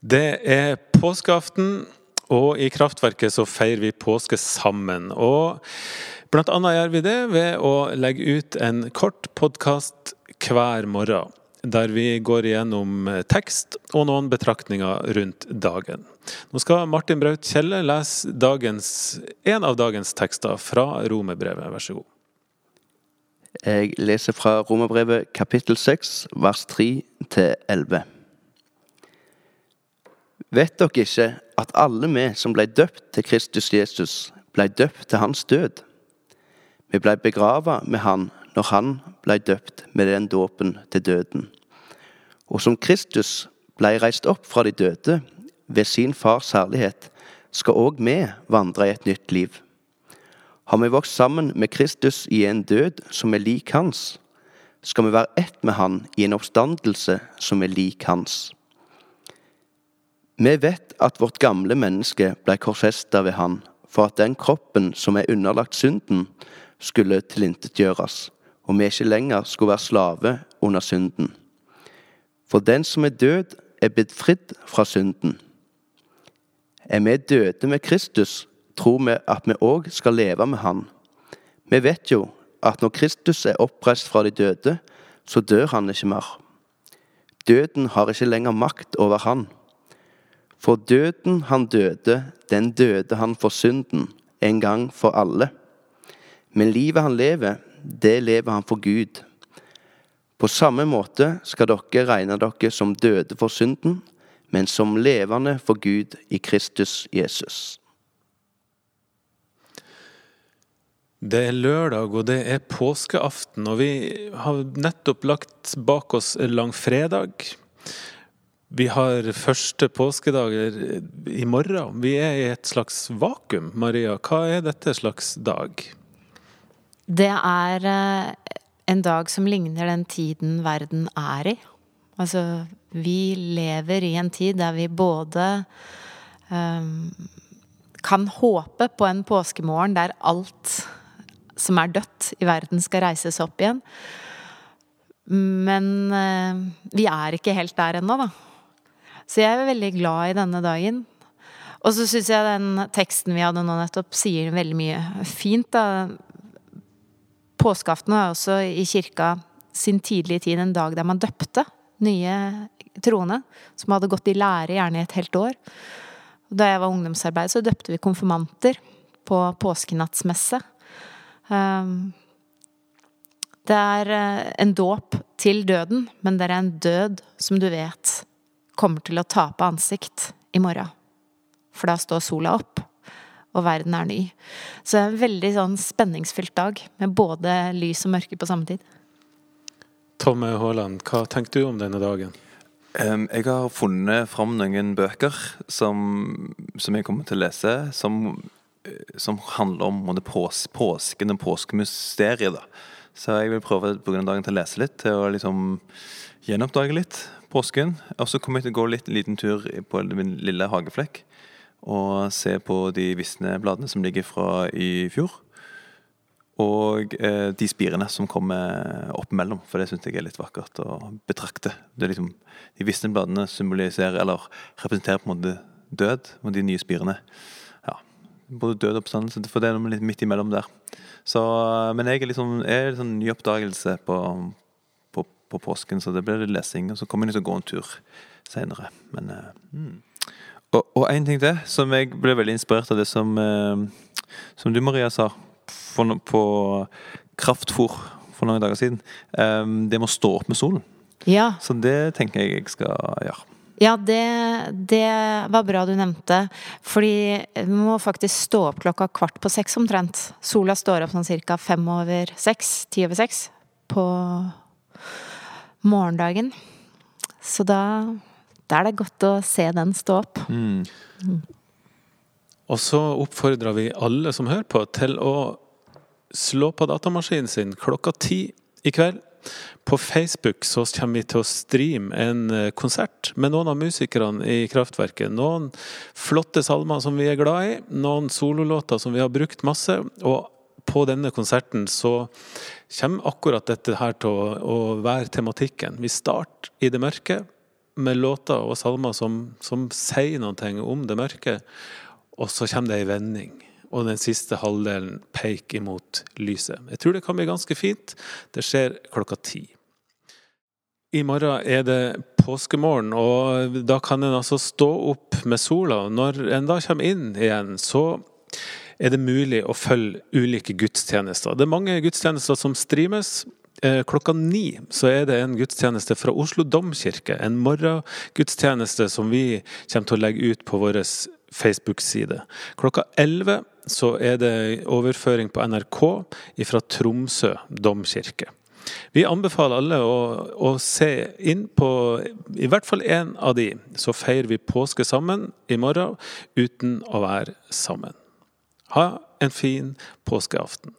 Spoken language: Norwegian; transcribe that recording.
Det er påskeaften, og i Kraftverket så feirer vi påske sammen. Og blant annet gjør vi det ved å legge ut en kort podkast hver morgen. Der vi går igjennom tekst og noen betraktninger rundt dagen. Nå skal Martin Braut Kjelle lese dagens, en av dagens tekster fra Romerbrevet. Vær så god. Jeg leser fra Romerbrevet kapittel 6, vers 3 til 11. Vet dere ikke at alle vi som ble døpt til Kristus Jesus, ble døpt til hans død? Vi ble begravet med han når han ble døpt med den dåpen til døden. Og som Kristus ble reist opp fra de døde ved sin fars herlighet, skal òg vi vandre i et nytt liv. Har vi vokst sammen med Kristus i en død som er lik hans, skal vi være ett med han i en oppstandelse som er lik hans. Vi vet at vårt gamle menneske ble korsfesta ved Han, for at den kroppen som er underlagt synden, skulle tilintetgjøres, og vi ikke lenger skulle være slave under synden. For den som er død, er blitt fridd fra synden. Er vi døde med Kristus, tror vi at vi òg skal leve med Han. Vi vet jo at når Kristus er oppreist fra de døde, så dør han ikke mer. Døden har ikke lenger makt over han. For døden han døde, den døde han for synden, en gang for alle. Men livet han lever, det lever han for Gud. På samme måte skal dere regne dere som døde for synden, men som levende for Gud i Kristus Jesus. Det er lørdag, og det er påskeaften, og vi har nettopp lagt bak oss langfredag. Vi har første påskedager i morgen. Vi er i et slags vakuum. Maria, hva er dette slags dag? Det er eh, en dag som ligner den tiden verden er i. Altså, vi lever i en tid der vi både um, kan håpe på en påskemorgen der alt som er dødt i verden, skal reises opp igjen. Men uh, vi er ikke helt der ennå, da. Så jeg er veldig glad i denne dagen. Og så syns jeg den teksten vi hadde nå nettopp, sier veldig mye fint, da. Påskeaften er også i kirka sin tidlige tid en dag der man døpte nye troende, som hadde gått i lære gjerne i et helt år. Da jeg var ungdomsarbeid, så døpte vi konfirmanter på påskenattsmesse. Um, det er eh, en dåp til døden, men det er en død som du vet kommer til å tape ansikt i morgen. For da står sola opp, og verden er ny. Så det er en veldig sånn spenningsfylt dag, med både lys og mørke på samme tid. Tomme Haaland, hva tenker du om denne dagen? Um, jeg har funnet fram noen bøker som, som jeg kommer til å lese, som, som handler om det pås, påsken og påskemysteriet. Så jeg vil prøve på grunn av dagen til å lese litt, til å liksom gjenoppdage litt påsken. Og så kommer jeg til å gå litt en liten tur på min lille hageflekk og se på de visne bladene som ligger fra i fjor. Og eh, de spirene som kommer opp mellom, for det syns jeg er litt vakkert å betrakte. Liksom, De visne bladene symboliserer, eller representerer på en måte død, og de nye spirene ja, både død og oppstandelse, for det er noe litt midt imellom der. Så, men jeg er liksom, er liksom ny oppdagelse på, på påsken, så det blir litt lesing. Og så kommer jeg til å gå en tur seinere. Men mm. Og, én en ting til, som jeg ble veldig inspirert av det som, uh, som du, Maria, sa for, på kraftfôr for noen dager siden. Um, det med å stå opp med solen. Ja. Så det tenker jeg jeg skal gjøre. Ja, det, det, var bra du nevnte. Fordi vi må faktisk stå opp klokka kvart på seks omtrent. Sola står opp sånn cirka fem over seks, ti over seks på morgendagen. Så da, da, er det godt å se den stå opp. Mm. Mm. Og så oppfordrer vi alle som hører på, til å slå på datamaskinen sin klokka ti i kveld. På Facebook så kommer vi til å streame en eh, konsert med noen av musikerne i Kraftverket. Noen flotte salmer som vi er glad i, noen sololåter som vi har brukt masse. Og på denne konserten så kommer akkurat dette her til å, å være tematikken. Vi starter i det mørke, med låter og salmer som, som sier noe om det mørke, og så kommer det ei vending. Og den siste halvdelen peker imot lyset. Jeg tror det kan bli ganske fint. Det skjer klokka ti. I morgen er det påskemorgen, og da kan en altså stå opp med sola. Når en da kommer inn igjen, så er det mulig å følge ulike gudstjenester. Det er mange gudstjenester som streames. Eh, klokka ni så er det en gudstjeneste fra Oslo domkirke. En morgengudstjeneste som vi kommer til å legge ut på vår Facebook-side. Klokka elleve så er det overføring på NRK fra Tromsø domkirke. Vi anbefaler alle å, å, se inn på i hvert fall én av de, så feirer vi påske sammen i morgen uten å være sammen. Ha en fin påskeaften.